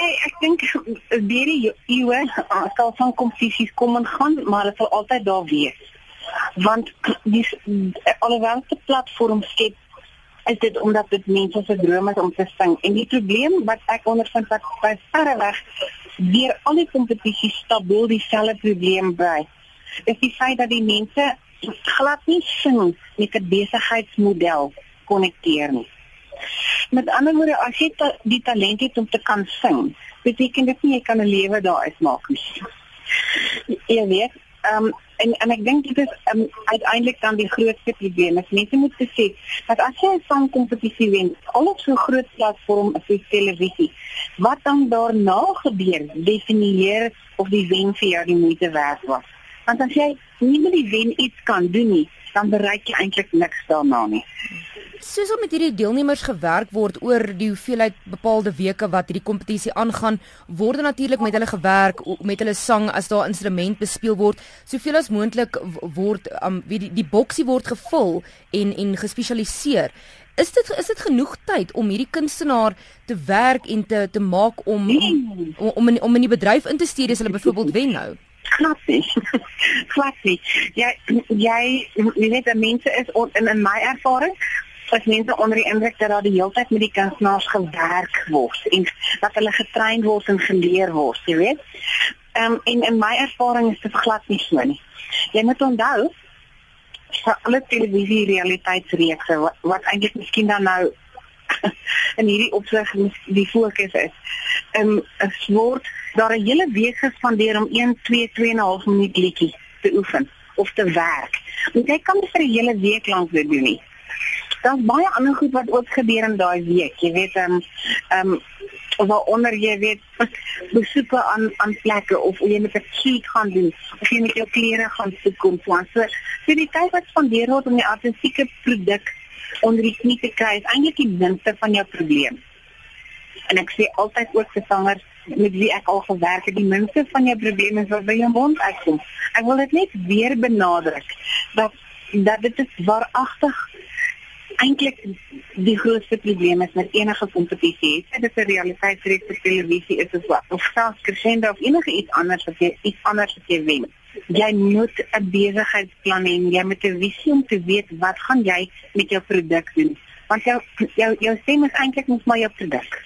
jy ek dink deur die eeue sal van kompetisies kom en gaan, maar dit sal altyd daar wees. Want die alhoewel die platform skep is dit omdat dit mense se drome is om te sing. En die probleem wat ek ondervind wat by verre weg deur al die kompetisies stabiel dieselfde probleem bly, is die feit dat die mense glad nie sing met 'n besigheidsmodel konnekteer nie. Met ander woorde, as jy ta die talent het om te kan sing, beteken dit nie jy kan 'n lewe daaruit maak nie. Jy weet, ehm en en ek dink dit is um, uiteindelik dan die grootste probleem. As mense moet sê dat as jy 'n sangkompetisie wen, al op so 'n groot platform as die televisie, wat dan daarna gebeur, definieer of die wen vir jou die moeite werd was. Want as jy nie met die wen iets kan doen nie, dan bereik jy eintlik niks daarna nie. Soos om met hierdie deelnemers gewerk word oor die hoeveelheid bepaalde weke wat hierdie kompetisie aangaan, word natuurlik met hulle gewerk met hulle sang as daar instrument bespeel word, soveel as moontlik word um, wie die, die boksie word gevul en en gespesialiseer. Is dit is dit genoeg tyd om hierdie kunstenaar te werk en te te maak om om om, om, in, om in die bedryf in te stuur as hulle byvoorbeeld wen nou? glad nie. glad nie. Jy jy jy weet dat mense is on, in in my ervaring as mense onder die indruk dat daar die hele tyd met die kunstenaars gewerk word en dat hulle getrein word en geleer word, jy weet. Ehm um, en in my ervaring is dit glad nie so nie. Jy moet onthou vir alle televisie realiteitsreekse wat, wat eintlik miskien dan nou in hierdie opsig die fokus is. Ehm um, is word daar 'n hele week gespandeer om 1 2 2.5 minuut liedjie te oefen of te werk. Want jy kan vir 'n hele week lank dit doen nie. Daar's baie ander goed wat ook gebeur in daai week. Jy weet ehm um, ehm um, waaronder jy weet besoeke aan aan plekke of jy met 'n shoot gaan doen of jy met jou klere gaan soek kom so. So die tyd wat spandeer word om die artistieke produk onder die knie te kry is eintlik die minste van jou probleem. En ek sê altyd ook vir sangers met wie ek al gewerk het, die minste van jou probleme is wat by jou mond uitkom. Ek wil dit net weer benadruk dat dat dit is waaragtig eintlik die grootste probleem is met enige kompetisie. Dit is 'n realiteit vir die televisie is dit wat of selfs crescendo of enige iets anders wat jy iets anders wat jy wen. Jy moet 'n besigheidsplan hê. Jy moet 'n visie om te weet wat gaan jy met jou produk doen. Want jou jou jou stem is eintlik net maar jou produk.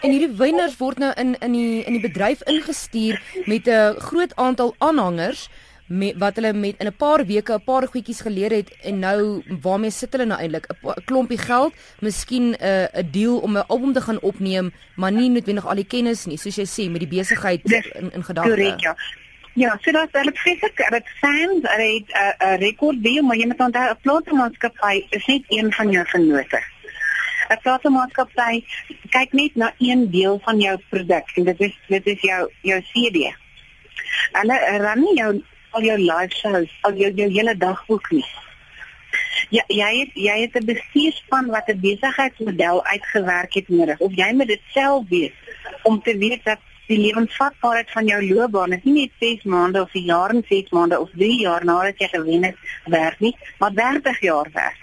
En hierdie wenners word nou in in die in die bedryf ingestuur met 'n groot aantal aanhangers met wat hulle met in 'n paar weke 'n paar goedjies geleer het en nou waarmee sit hulle nou eintlik 'n klompie geld, miskien 'n uh, 'n deal om 'n album te gaan opneem, maar nie noodwendig al die kennis nie, soos jy sê met die besigheid in in gedagte. Korrek, ja. Ja, so dat hulle fisiek, dit fans, hulle het 'n 'n rekord deal, maar jy moet onthou 'n platenmaatskappy is net een van jou vennote. 'n platenmaatskappy kyk net na een deel van jou produk en dit is dit is jou jou CD. Hulle ran nie jou al jou live shows, al jou jou hele dagboek nie. Ja, jy het jy het 'n bestuurspan wat 'n besigheidsmodel uitgewerk het nodig of jy moet dit self weet om te weet dat die lewensvatbaarheid van jou loopbaan is nie net 6 maande of 'n jaar en 6 maande of 3 jaar nadat jy gewen het werk nie, maar 30 jaar werk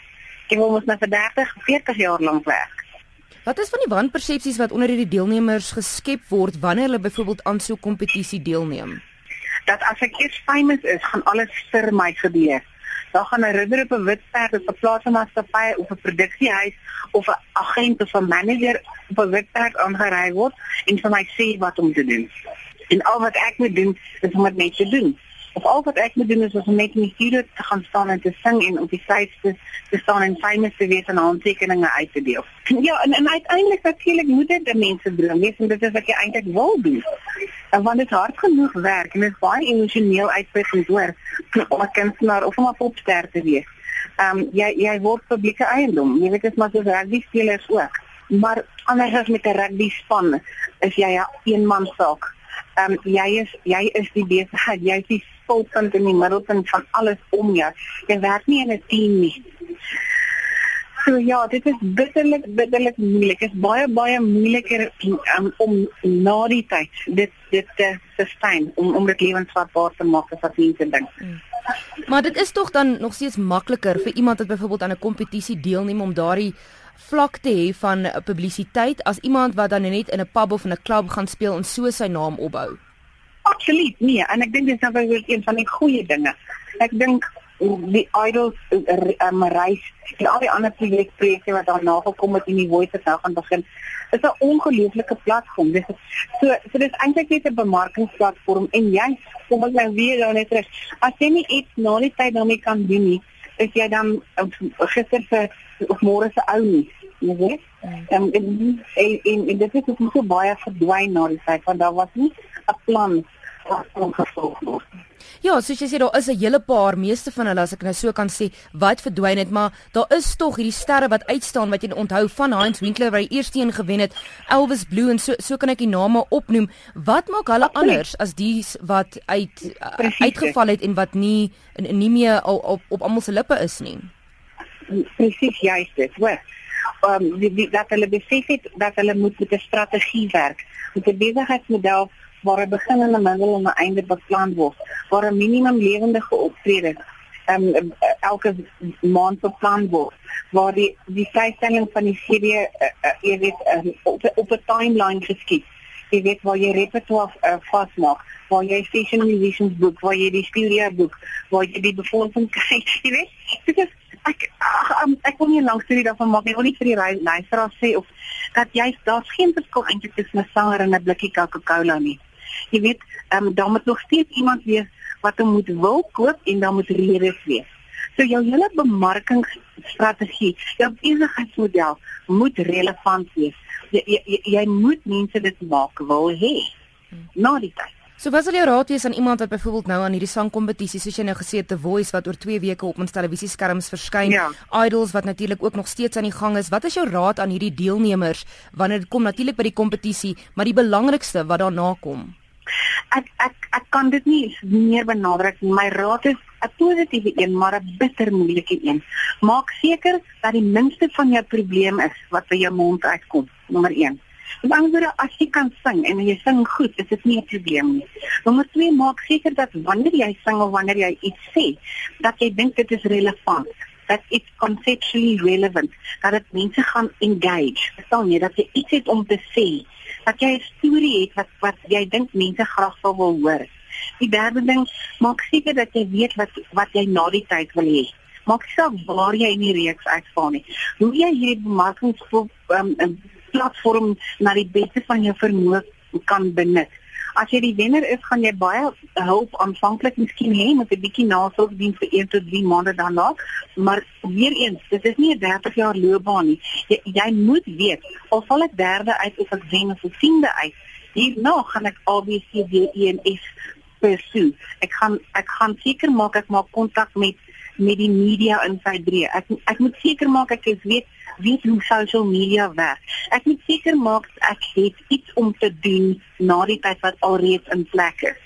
jy wil mos vir 30, 40 jaar lank werk. Wat is van die wanpersepsies wat onder hierdie deelnemers geskep word wanneer hulle byvoorbeeld aan so 'n kompetisie deelneem? Dat as ek eers famous is, gaan alles vir my gebeur. Dan gaan 'n ridder op 'n wit perd op 'n plaasmaatskappy of 'n produksiehuis of 'n agent of 'n manager op 'n wit perd aangery word en vir my sê wat om te doen. En al wat ek moet doen is om dit net te doen of al wat ek moet doen is om net in die studio te gaan staan en te sing en op die stage te, staan en famous te wees en handtekeninge uit te deel. Ja, en en uiteindelik natuurlik moet dit die mense droom wees is wat jy eintlik wil doen. En want dit hard genoeg werk en dit is baie emosioneel uitputtend hoor om 'n kunstenaar of om 'n popster te wees. Ehm um, jy jy word publieke eiendom. Jy weet dit is maar so rugby spelers ook. Maar anders as met 'n rugby span is jy 'n eenman saak. Ehm um, jy is jy is die besigheid, jy is die fulpunt in die middelpunt van alles om jou. Jy werk nie in 'n team nie. So ja, dit is bitterlik bitterlik moeilik. Dit is baie baie moeiliker um, om na die tyd dit dit te sustain om om dit lewensvatbaar te maak as wat mense dink. Hmm. Maar dit is tog dan nog steeds makliker vir iemand wat byvoorbeeld aan 'n kompetisie deelneem om daardie vlak te hê van publisiteit as iemand wat dan net in 'n pub of in 'n klub gaan speel en so sy naam opbou? Absoluut nie en ek dink dis nou weer een van die goeie dinge. Ek dink die idols um, reis en al die ander projekte wat daarna gekom het in die Voice nou gaan begin is 'n ongelooflike platform. Dis so so dis eintlik net 'n bemarkingsplatform en jy kom ek nou weer dan net terug. As jy nie iets na die tyd daarmee kan doen nie, is jy dan gister vir of môre se ou nie. Jy weet? Mm. En, en, en, en dit het so baie verdwyn na die tyd want daar was nie 'n plan wat ongevolg word. Ja, soos jy sê daar is 'n hele paar, meeste van hulle as ek nou so kan sê, wat verdwyn het, maar daar is tog hierdie sterre wat uitstaan wat jy onthou van Heinz Winkler wat die eerste een gewen het, Elvis Blue en so so kan ek die name opnoem. Wat maak hulle anders as die wat uit uh, uitgeval het en wat nie nie meer op op, op almal se lippe is nie? Presies juist dit. Hoor. Um die, die, dat hulle besef het dat hulle moet met 'n strategie werk, met 'n besigheidsmodel waar 'n begin en 'n middel en 'n einde beplan word, waar 'n minimum lewendige optrede um, elke maand beplan word, waar die die vrystelling van die CD uh, uh, weet uh, op op 'n timeline geskied. Jy weet waar jy repertoire uh, vasmaak, waar jy station musicians boek, waar jy die studio boek, waar jy die befondsing kry. Jy weet, dit is ek ach, um, ek wil nie lank storie daarvan maak nie. Ek wil nie vir die luisteraars sê of dat jy daar's geen verskil eintlik tussen 'n sanger en 'n blikkie Coca-Cola nie jy weet, ehm um, daar moet nog steeds iemand wees wat hom moet wil koop en daar moet redes wees. So jou hele bemarkingsstrategie, jou besigheidsmodel moet relevant wees. Jy, jy, jy moet mense dit maak wil hê. Na die tyd. So wat sal jou raad wees aan iemand wat byvoorbeeld nou aan hierdie sangkompetisie soos jy nou gesê het The Voice wat oor 2 weke op ons televisieskerms verskyn, ja. Idols wat natuurlik ook nog steeds aan die gang is. Wat is jou raad aan hierdie deelnemers wanneer dit kom natuurlik by die kompetisie, maar die belangrikste wat daarna kom? Ek ek ek kan dit nie meer benadruk nie. My raad is 'n positiewe een, maar 'n bitter moeilike een. Maak seker dat die minste van jou probleem is wat by jou mond uitkom. Nommer 1. En anderswoorde, as jy kan sing en jy sing goed, is dit nie 'n probleem nie. Nommer 2, maak seker dat wanneer jy sing of wanneer jy iets sê, dat jy dink dit is relevant that it's conceptually relevant dat dit mense gaan engage verstaan jy dat jy iets het om te sê dat jy 'n storie het wat wat jy dink mense graag sal wil hoor. Die derde ding maak seker dat jy weet wat wat jy na die tyd wil hê. Maak saak waar jy in die reeks uitval nie. Hoe jy hierdie bemarkingsplatform um, platform na die beste van jou vermoë kan benut As jy die wenner is, gaan jy baie hulp aanvanklik miskien hê met 'n bietjie nasorg dien vir 1 tot 3 maande daarna, maar weer eens, dit is nie 'n 30 jaar loopbaan nie. Jy, jy moet weet, of val ek derde uit of ek wen of ek tiende uit, hierna gaan ek ABC D E en F pursue. Ek gaan ek gaan seker maak ek maak kontak met met die media in sy breë. Ek ek moet seker maak ek weet weet hoe social media werk. Ek moet seker maak ek het iets om te doen na die tyd wat alreeds in plek is.